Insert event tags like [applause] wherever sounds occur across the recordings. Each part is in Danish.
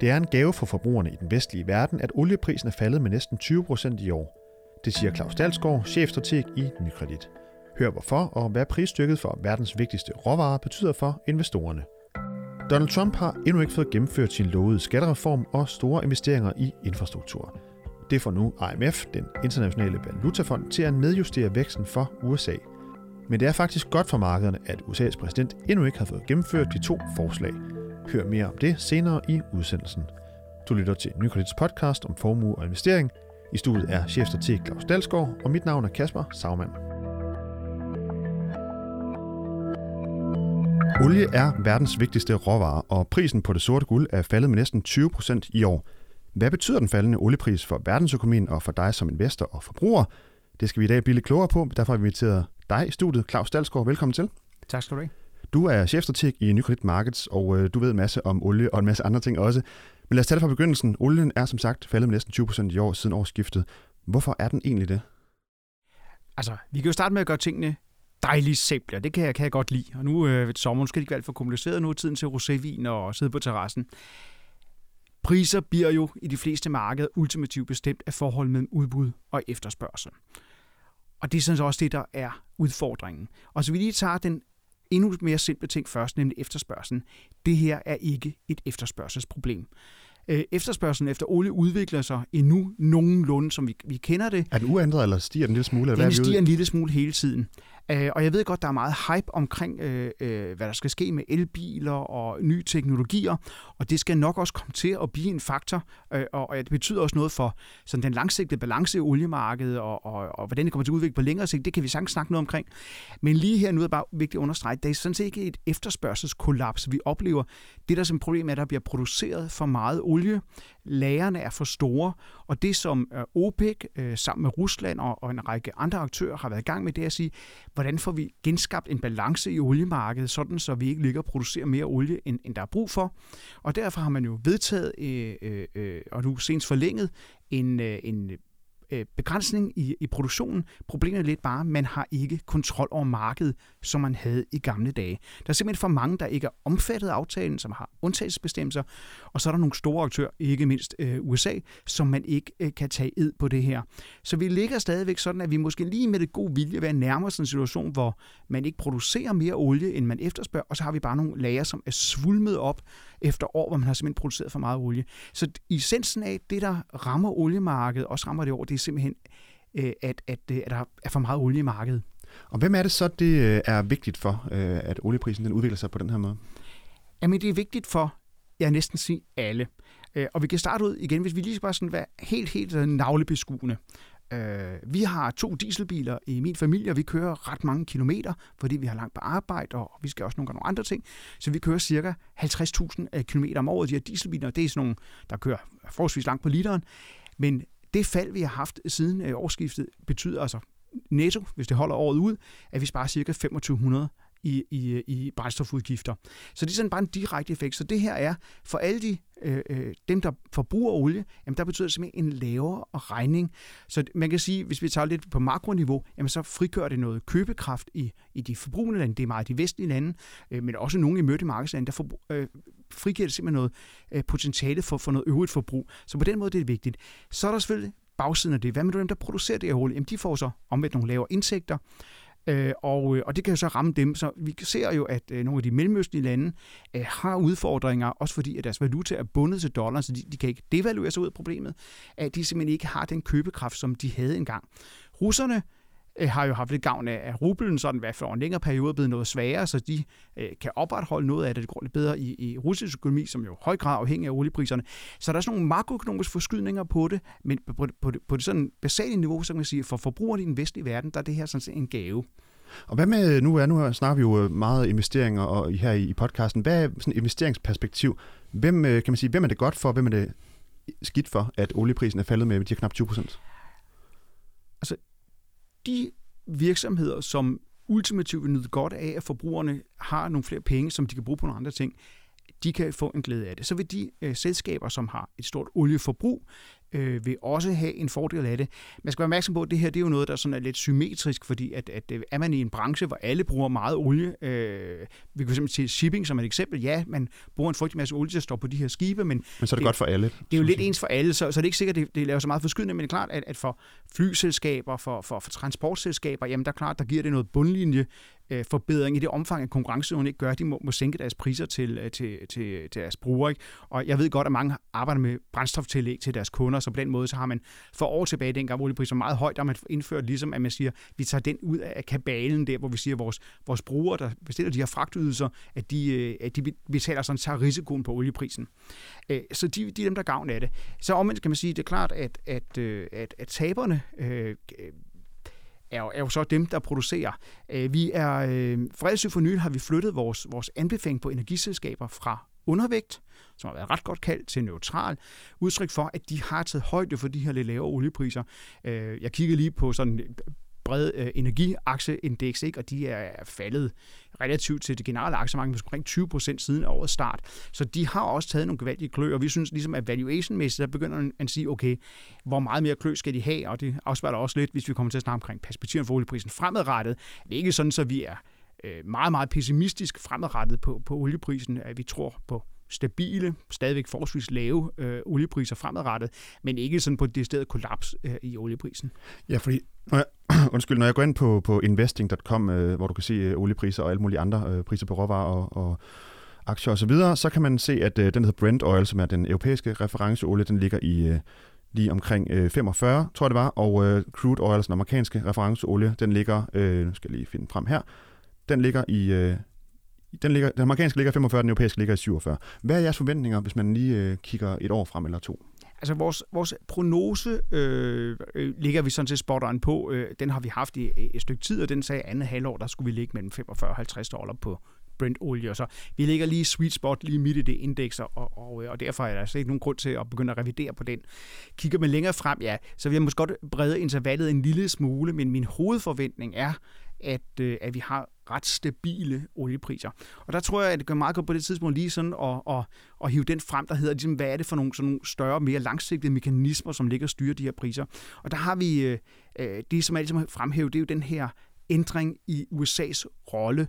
Det er en gave for forbrugerne i den vestlige verden, at olieprisen er faldet med næsten 20 procent i år. Det siger Claus Dalsgaard, chefstrateg i Nykredit. Hør hvorfor og hvad prisstykket for verdens vigtigste råvarer betyder for investorerne. Donald Trump har endnu ikke fået gennemført sin lovede skattereform og store investeringer i infrastruktur. Det får nu IMF, den internationale valutafond, til at nedjustere væksten for USA. Men det er faktisk godt for markederne, at USA's præsident endnu ikke har fået gennemført de to forslag. Hør mere om det senere i udsendelsen. Du lytter til Nykredits podcast om formue og investering. I studiet er chefstrateg Claus Dalsgaard, og mit navn er Kasper Sagmann. Olie er verdens vigtigste råvare, og prisen på det sorte guld er faldet med næsten 20 procent i år. Hvad betyder den faldende oliepris for verdensøkonomien og for dig som investor og forbruger? Det skal vi i dag blive lidt klogere på. Derfor har vi inviteret dig i studiet, Claus Dalsgaard. Velkommen til. Tak skal du have. Du er chefstrateg i Nykredit Markets, og øh, du ved en masse om olie og en masse andre ting også. Men lad os tage det fra begyndelsen. Olien er som sagt faldet med næsten 20% i år siden årsskiftet. Hvorfor er den egentlig det? Altså, vi kan jo starte med at gøre tingene dejligt simple, og det kan jeg, kan jeg godt lide. Og nu øh, ved sommeren skal det ikke være alt for kompliceret, nu er tiden til rosévin og sidde på terrassen. Priser bliver jo i de fleste markeder ultimativt bestemt af forholdet mellem udbud og efterspørgsel. Og det er sådan også det, der er udfordringen. Og så vi lige tager den endnu mere simple ting først, nemlig efterspørgselen. Det her er ikke et efterspørgselsproblem. Øh, efterspørgselen efter olie udvikler sig endnu nogenlunde, som vi, vi kender det. Er den uændret, eller stiger den en lille smule? Den stiger en lille smule hele tiden. Øh, og jeg ved godt, der er meget hype omkring, øh, øh, hvad der skal ske med elbiler og nye teknologier, og det skal nok også komme til at blive en faktor, øh, og, og det betyder også noget for sådan den langsigtede balance i oliemarkedet, og, og, og hvordan det kommer til at udvikle på længere sigt, det kan vi sagtens snakke noget omkring. Men lige her nu er det bare vigtigt at understrege, det er sådan set ikke et efterspørgselskollaps, vi oplever. Det, der som problem er, at der bliver produceret for meget olie, lagerne er for store, og det som øh, OPEC øh, sammen med Rusland og, en række andre aktører har været i gang med, det er at sige, hvordan får vi genskabt en balance i oliemarkedet, sådan så vi ikke ligger og producerer mere olie, end, end der er brug for. Og derfor har man jo vedtaget, øh, øh, øh og nu senest forlænget, en, en øh, begrænsning i, i produktionen. Problemet er lidt bare, at man har ikke kontrol over markedet, som man havde i gamle dage. Der er simpelthen for mange, der ikke er omfattet af aftalen, som har undtagelsesbestemmelser, og så er der nogle store aktører, ikke mindst øh, USA, som man ikke øh, kan tage ed på det her. Så vi ligger stadigvæk sådan, at vi måske lige med det gode vilje være nærmere sådan en situation, hvor man ikke producerer mere olie, end man efterspørger, og så har vi bare nogle lager, som er svulmet op efter år, hvor man har simpelthen produceret for meget olie. Så essensen af det, der rammer oliemarkedet, også rammer det år, det er simpelthen, øh, at, at, øh, at der er for meget olie i markedet. Og hvem er det så, det øh, er vigtigt for, at olieprisen den udvikler sig på den her måde? Jamen, det er vigtigt for, jeg næsten sige alle. Og vi kan starte ud igen, hvis vi lige skal bare sådan være helt, helt navlebeskuende. Øh, Vi har to dieselbiler i min familie, og vi kører ret mange kilometer, fordi vi har langt på arbejde, og vi skal også nogle gange nogle andre ting. Så vi kører cirka 50.000 øh, km om året. De her dieselbiler, det er sådan nogle, der kører forholdsvis langt på literen. Men det fald, vi har haft siden øh, årsskiftet, betyder altså netto, hvis det holder året ud, at vi sparer cirka 2500 i, i, i brændstofudgifter. Så det er sådan bare en direkte effekt. Så det her er for alle de, øh, øh dem, der forbruger olie, jamen der betyder det simpelthen en lavere regning. Så man kan sige, hvis vi tager lidt på makroniveau, jamen så frigør det noget købekraft i, i de forbrugende lande. Det er meget de vestlige lande, øh, men også nogle i mødte markedslande, der for, øh, frigiver det simpelthen noget øh, potentiale for, for noget øvrigt forbrug. Så på den måde det er det vigtigt. Så er der selvfølgelig bagsiden af det. Hvad med dem, der producerer det her olie? Jamen de får så omvendt nogle lavere indtægter. Øh, og, øh, og det kan jo så ramme dem. Så vi ser jo, at øh, nogle af de mellemøstlige lande øh, har udfordringer, også fordi at deres valuta er bundet til dollar, så de, de kan ikke devaluere sig ud af problemet, at de simpelthen ikke har den købekraft, som de havde engang. Russerne øh, har jo haft lidt gavn af, at rublen sådan hvad for en længere periode er blevet noget sværere, så de øh, kan opretholde noget af det. Det går lidt bedre i, i russisk økonomi, som jo i høj grad afhængig af oliepriserne. Så der er sådan nogle makroøkonomiske forskydninger på det, men på, på, på, det, på det sådan basale niveau, så kan man sige, for forbrugerne i den vestlige verden, der er det her sådan en gave. Og hvad med, nu, er, nu snakker vi jo øh, meget investeringer og her i, i podcasten, hvad er sådan investeringsperspektiv? Hvem, øh, kan man sige, hvem er det godt for, hvem er det skidt for, at olieprisen er faldet med de knap 20 procent? De virksomheder, som ultimativt vil nyde godt af, at forbrugerne har nogle flere penge, som de kan bruge på nogle andre ting, de kan få en glæde af det. Så vil de øh, selskaber, som har et stort olieforbrug, øh, vil også have en fordel af det. Man skal være opmærksom på, at det her det er jo noget, der sådan er lidt symmetrisk, fordi at, at øh, er man i en branche, hvor alle bruger meget olie, øh, vi kan simpelthen til shipping som et eksempel, ja, man bruger en frygtelig masse olie til at stå på de her skibe, men, men så er det, det godt for alle. Det er jo lidt ens for alle, så, så det er ikke sikkert, at det, det laver så meget forskydende, men det er klart, at, at for flyselskaber, for, for, for transportselskaber, jamen der er klart, der giver det noget bundlinje øh, forbedring i det omfang, at konkurrenceevnen ikke gør, at de må, må sænke deres priser til, øh, til, til, til deres brugere. Ikke? Og jeg ved godt, at mange arbejder med brændstoftillæg til deres kunder, så på den måde så har man for år tilbage, dengang oliepriser var meget højt, der har man indført ligesom, at man siger, vi tager den ud af kabalen der, hvor vi siger, at vores, vores brugere, der bestiller de her fragtydelser, at de, øh, at de betaler sådan, tager risikoen på olieprisen. Øh, så de, de er dem, der gavn af det. Så omvendt kan man sige, at det er klart, at, at, øh, at, at taberne øh, er jo, er jo så dem, der producerer. Øh, vi er, øh, for for nylig har vi flyttet vores, vores anbefaling på energiselskaber fra undervægt, som har været ret godt kaldt, til neutral, udtryk for, at de har taget højde for de her lidt lavere oliepriser. Øh, jeg kiggede lige på sådan øh, bred øh, energiaktieindeks, ikke? og de er faldet relativt til det generelle aktiemarked med omkring 20 procent siden årets start. Så de har også taget nogle gevaldige klø, og vi synes ligesom, at valuation-mæssigt, der begynder man at sige, okay, hvor meget mere klø skal de have, og det afspejler også lidt, hvis vi kommer til at snakke omkring perspektiven for olieprisen fremadrettet. Det er ikke sådan, så vi er øh, meget, meget pessimistisk fremadrettet på, på olieprisen, at vi tror på stabile, stadigvæk forholdsvis lave øh, oliepriser fremadrettet, men ikke sådan på det sted kollaps øh, i olieprisen. Ja, fordi når jeg, [clears throat] undskyld, når jeg går ind på, på investing.com, øh, hvor du kan se øh, oliepriser og alle mulige andre øh, priser på råvarer og, og aktier osv., så, så kan man se, at øh, den hedder Brent Oil, som er den europæiske referenceolie, den ligger i øh, lige omkring øh, 45, tror jeg det var, og øh, crude oil, altså den amerikanske referenceolie, den ligger, øh, nu skal jeg lige finde frem her, den ligger i øh, den, ligger, den amerikanske ligger 45, den europæiske ligger i 47. Hvad er jeres forventninger, hvis man lige øh, kigger et år frem eller to? Altså vores, vores prognose øh, øh ligger vi sådan set spot on på. Øh, den har vi haft i et stykke tid, og den sagde andet halvår, der skulle vi ligge mellem 45 og 50 dollar på Brent-olie. Og Så vi ligger lige sweet spot, lige midt i det indeks, og, og, og øh, derfor er der altså ikke nogen grund til at begynde at revidere på den. Kigger man længere frem, ja, så vil jeg måske godt brede intervallet en lille smule, men min hovedforventning er, at, øh, at vi har ret stabile oliepriser. Og der tror jeg, at det gør meget godt på det tidspunkt lige sådan at, at, at hive den frem, der hedder, ligesom, hvad er det for nogle, sådan nogle større, mere langsigtede mekanismer, som ligger og styrer de her priser. Og der har vi, øh, øh det som er ligesom fremhævet, det er jo den her ændring i USA's rolle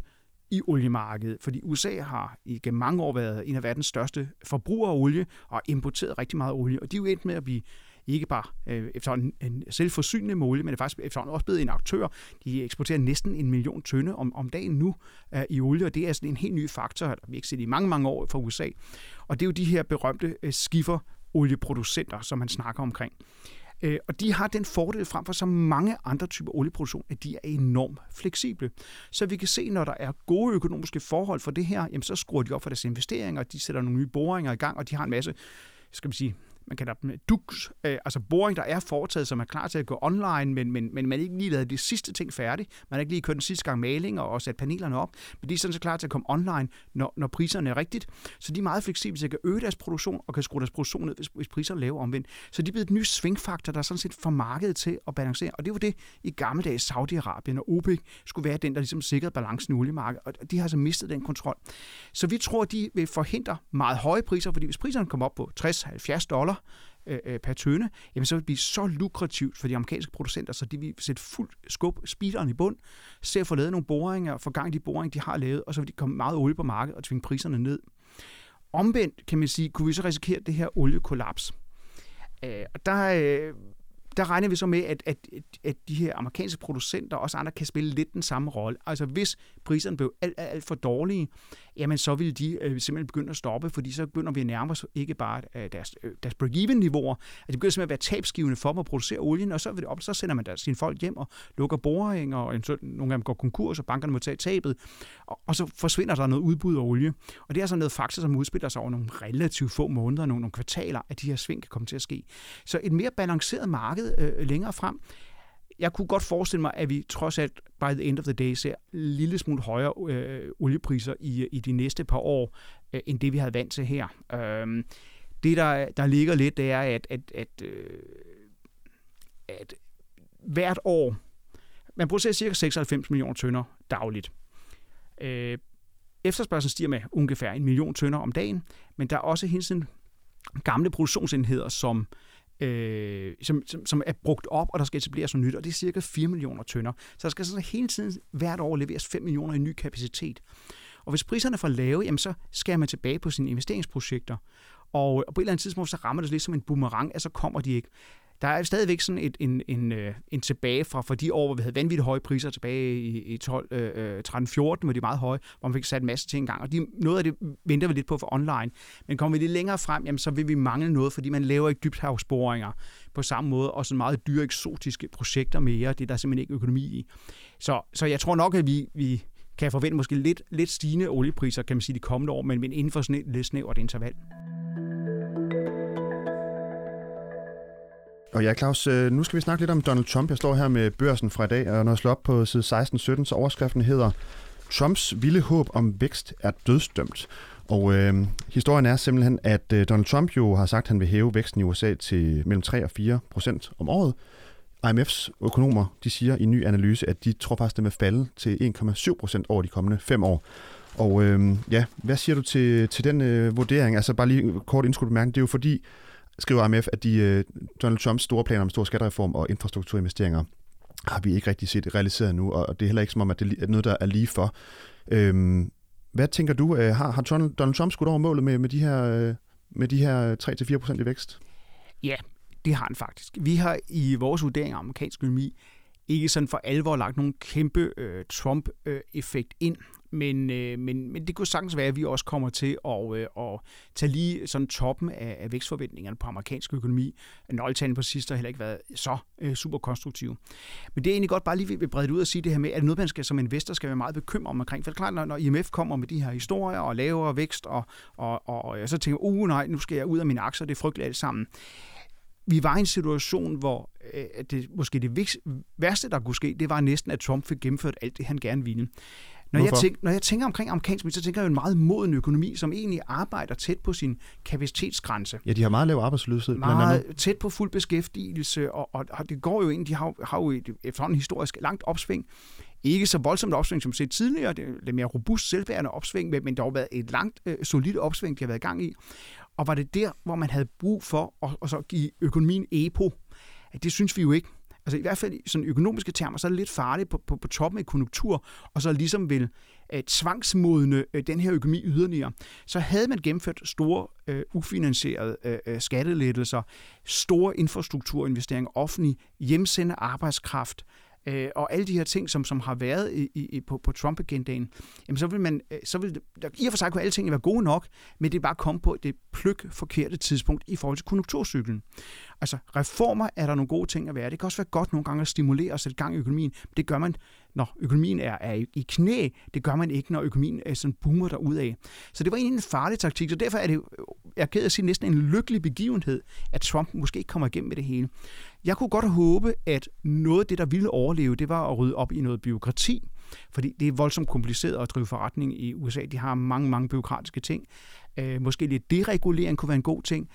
i oliemarkedet, fordi USA har i mange år været en af verdens største forbrugere af olie og importeret rigtig meget olie, og de er jo endt med at blive ikke bare øh, efterhånden en selvforsynende måle, men er faktisk efterhånden også blevet en aktør. De eksporterer næsten en million tønde om, om dagen nu øh, i olie, og det er sådan en helt ny faktor, der vi ikke set i mange, mange år fra USA. Og det er jo de her berømte øh, skiffer olieproducenter, som man snakker omkring. Øh, og de har den fordel frem for så mange andre typer olieproduktion, at de er enormt fleksible. Så vi kan se, når der er gode økonomiske forhold for det her, jamen så skruer de op for deres investeringer, de sætter nogle nye boringer i gang, og de har en masse skal man sige, man kalder dem øh, DUX, øh, altså boring, der er foretaget, som er klar til at gå online, men, men, men man ikke lige lavet de sidste ting færdigt. Man har ikke lige kørt den sidste gang maling og, og sat panelerne op, men de er sådan så klar til at komme online, når, når priserne er rigtigt. Så de er meget fleksible, så de kan øge deres produktion og kan skrue deres produktion ned, hvis, hvis priserne er lave omvendt. Så de er blevet et nyt svingfaktor, der er sådan set for markedet til at balancere. Og det var det i gamle dage Saudi-Arabien og OPEC skulle være den, der ligesom sikrede balancen i oliemarkedet. Og de har altså mistet den kontrol. Så vi tror, de vil forhindre meget høje priser, fordi hvis priserne kommer op på 60-70 dollar, Øh, øh, per tønde, jamen så vil det blive så lukrativt for de amerikanske producenter, så de vil sætte fuldt skub, speederen i bund, se at få lavet nogle boringer, få gang i de boringer, de har lavet, og så vil de komme meget olie på markedet og tvinge priserne ned. Omvendt kan man sige, kunne vi så risikere det her oliekollaps. Øh, og der, øh, der regner vi så med, at, at, at de her amerikanske producenter og også andre kan spille lidt den samme rolle. Altså hvis priserne blev alt, alt for dårlige, jamen så vil de øh, simpelthen begynde at stoppe, fordi så begynder vi at nærme os ikke bare øh, deres, øh, deres break-even-niveauer, at det begynder simpelthen at være tabsgivende for dem at producere olien, og så, vil det op, så sender man der sine folk hjem og lukker boringer, og nogle af dem går konkurs, og bankerne må tage tabet, og, og så forsvinder der noget udbud af olie. Og det er sådan noget faktor, som udspiller sig over nogle relativt få måneder, nogle, nogle kvartaler, at de her sving kan komme til at ske. Så et mere balanceret marked øh, længere frem, jeg kunne godt forestille mig, at vi trods alt by the end of the day ser en lille smule højere øh, oliepriser i, i de næste par år, øh, end det vi havde vant til her. Øh, det, der, der ligger lidt, det er, at, at, at, øh, at hvert år, man producerer cirka 96 millioner tønder dagligt. Øh, efterspørgselen stiger med ungefær en million tønder om dagen, men der er også hele tiden gamle produktionsenheder, som øh, som, som, som er brugt op, og der skal etableres noget nyt, og det er cirka 4 millioner tønder. Så der skal sådan hele tiden hvert år leveres 5 millioner i ny kapacitet. Og hvis priserne er for lave, jamen så skærer man tilbage på sine investeringsprojekter. Og på et eller andet tidspunkt, så rammer det lidt som en boomerang, at så kommer de ikke. Der er stadigvæk sådan et, en, en, øh, en tilbage fra, fra de år, hvor vi havde vanvittigt høje priser tilbage i, i 12, øh, øh 13, 14, hvor de meget høje, hvor man fik sat en masse ting i gang. Og de, noget af det venter vi lidt på for online. Men kommer vi lidt længere frem, jamen, så vil vi mangle noget, fordi man laver ikke dybthavsboringer på samme måde, og sådan meget dyre eksotiske projekter mere. Det er der simpelthen ikke økonomi i. Så, så jeg tror nok, at vi, vi kan forvente måske lidt, lidt stigende oliepriser, kan man sige, de kommende år, men inden for sådan et lidt snævert interval. Og ja, Claus, øh, nu skal vi snakke lidt om Donald Trump. Jeg står her med børsen fra i dag, og når jeg slår op på side 16-17, så overskriften hedder Trumps vilde håb om vækst er dødsdømt. Og øh, historien er simpelthen, at øh, Donald Trump jo har sagt, at han vil hæve væksten i USA til mellem 3 og 4 procent om året. IMF's økonomer de siger i en ny analyse, at de tror faktisk, at det vil falde til 1,7 procent over de kommende fem år. Og øh, ja, hvad siger du til, til den øh, vurdering? Altså bare lige kort indskudt bemærkning. Det er jo fordi, skriver IMF, at de, øh, Donald Trumps store planer om stor skattereform og infrastrukturinvesteringer har vi ikke rigtig set realiseret nu, og det er heller ikke som om, at det er noget, der er lige for. Øhm, hvad tænker du? Øh, har, har Donald Trump skudt over målet med, med de her, øh, med de her 3-4% i vækst? Ja, det har han faktisk. Vi har i vores vurdering af amerikansk økonomi ikke sådan for alvor lagt nogen kæmpe øh, Trump-effekt øh, ind. Men, øh, men, men det kunne sagtens være, at vi også kommer til at, øh, at tage lige sådan toppen af, af vækstforventningerne på amerikansk økonomi. Nøgletalen på sidst har heller ikke været så øh, super konstruktiv. Men det er egentlig godt bare lige vil brede det ud og sige det her med, at noget, man skal som investor skal være meget bekymret omkring. For det er klart, når, når IMF kommer med de her historier og lavere vækst, og, og, og, og jeg så tænker, uh nej, nu skal jeg ud af mine aktier, det er frygteligt alt sammen vi var i en situation, hvor øh, det, måske det værste, der kunne ske, det var næsten, at Trump fik gennemført alt det, han gerne ville. Når jeg, tænker, når jeg tænker omkring amerikansk så tænker jeg jo en meget moden økonomi, som egentlig arbejder tæt på sin kapacitetsgrænse. Ja, de har meget lav arbejdsløshed. Meget tæt på fuld beskæftigelse, og, og, og det går jo ind, de har, har jo et efterhånden historisk langt opsving. Ikke så voldsomt opsving som set tidligere, det er mere robust, selvbærende opsving, men, men der har været et langt, øh, solidt opsving, de har været i gang i. Og var det der, hvor man havde brug for at, at så give økonomien EPO? Det synes vi jo ikke. Altså i hvert fald i sådan økonomiske termer, så er det lidt farligt på, på, på toppen af konjunktur, og så ligesom vil øh, tvangsmodne øh, den her økonomi yderligere. Så havde man gennemført store øh, ufinansierede øh, øh skattelettelser, store infrastrukturinvesteringer, offentlig hjemsende arbejdskraft, øh, og alle de her ting, som, som har været i, i, på, på Trump-agendaen, jamen så vil man, øh, så vil, der, i og for sig kunne alle tingene være gode nok, men det er bare komme på det pløk forkerte tidspunkt i forhold til konjunkturcyklen. Altså reformer er der nogle gode ting at være. Det kan også være godt nogle gange at stimulere og sætte gang i økonomien. Det gør man, når økonomien er, er i knæ. Det gør man ikke, når økonomien er sådan boomer af. Så det var egentlig en farlig taktik, så derfor er det, jeg er ked at sige, næsten en lykkelig begivenhed, at Trump måske ikke kommer igennem med det hele. Jeg kunne godt håbe, at noget af det, der ville overleve, det var at rydde op i noget byråkrati, fordi det er voldsomt kompliceret at drive forretning i USA. De har mange, mange byråkratiske ting. Øh, måske lidt deregulering kunne være en god ting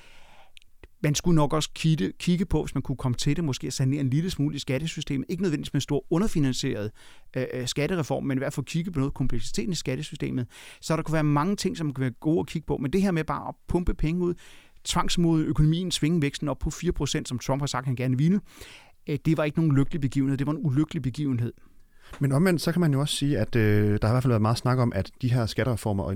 man skulle nok også kigge, kigge på, hvis man kunne komme til det, måske at sanere en lille smule i skattesystemet. Ikke nødvendigvis med en stor underfinansieret øh, øh, skattereform, men i hvert fald kigge på noget kompleksiteten i skattesystemet. Så der kunne være mange ting, som kunne være gode at kigge på. Men det her med bare at pumpe penge ud, tvangsmod økonomien, svinge væksten op på 4%, som Trump har sagt, han gerne ville, øh, det var ikke nogen lykkelig begivenhed. Det var en ulykkelig begivenhed. Men omvendt, så kan man jo også sige, at øh, der har i hvert fald været meget snak om, at de her skattereformer og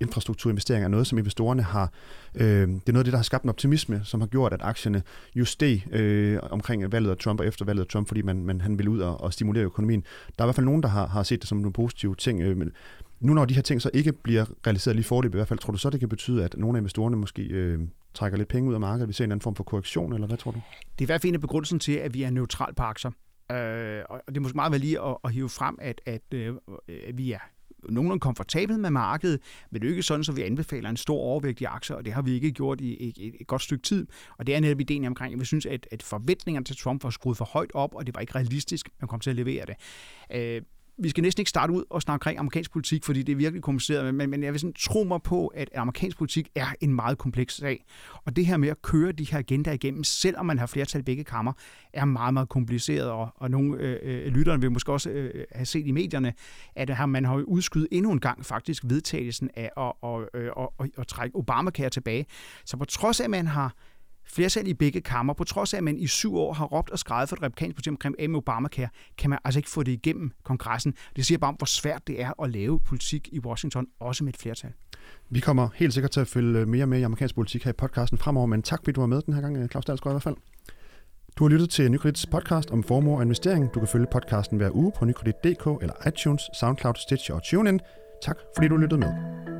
infrastrukturinvesteringer er noget, som investorerne har... Øh, det er noget af det, der har skabt en optimisme, som har gjort, at aktierne just steg øh, omkring valget af Trump og efter valget af Trump, fordi man, man, han ville ud og, og stimulere økonomien. Der er i hvert fald nogen, der har, har set det som nogle positive ting. Øh, men nu når de her ting så ikke bliver realiseret lige forløb i hvert fald, tror du så, det kan betyde, at nogle af investorerne måske øh, trækker lidt penge ud af markedet? Vi ser en anden form for korrektion, eller hvad tror du? Det er i hvert fald en af begrundelsen til, at vi er neutral på aktier. Øh, og det er måske meget værd lige at, at hive frem, at, at, øh, at vi er nogenlunde komfortabel med markedet, men det er ikke sådan, så vi anbefaler en stor overvægt i aktier, og det har vi ikke gjort i et, et, et godt stykke tid. Og det er netop ideen omkring, at vi synes, at, at forventningerne til Trump var skruet for højt op, og det var ikke realistisk, at man kom til at levere det. Øh, vi skal næsten ikke starte ud og snakke omkring amerikansk politik, fordi det er virkelig kompliceret, men, men jeg vil sådan tro mig på, at amerikansk politik er en meget kompleks sag. Og det her med at køre de her agendaer igennem, selvom man har flertal i begge kammer, er meget, meget kompliceret, og, og nogle øh, øh, lytterne vil måske også øh, have set i medierne, at her, man har jo udskydet endnu en gang faktisk vedtagelsen af at, at, at, at, at, at trække Obamacare tilbage. Så på trods af, at man har flertal i begge kammer, på trods af, at man i syv år har råbt og skrevet for et republikansk parti omkring Amy Obamacare, kan man altså ikke få det igennem kongressen. Det siger bare om, hvor svært det er at lave politik i Washington, også med et flertal. Vi kommer helt sikkert til at følge mere med i amerikansk politik her i podcasten fremover, men tak fordi du var med den her gang, Claus Dalsgaard i hvert fald. Du har lyttet til Nykredits podcast om formue og investering. Du kan følge podcasten hver uge på nykredit.dk eller iTunes, SoundCloud, Stitcher og TuneIn. Tak fordi du lyttede med.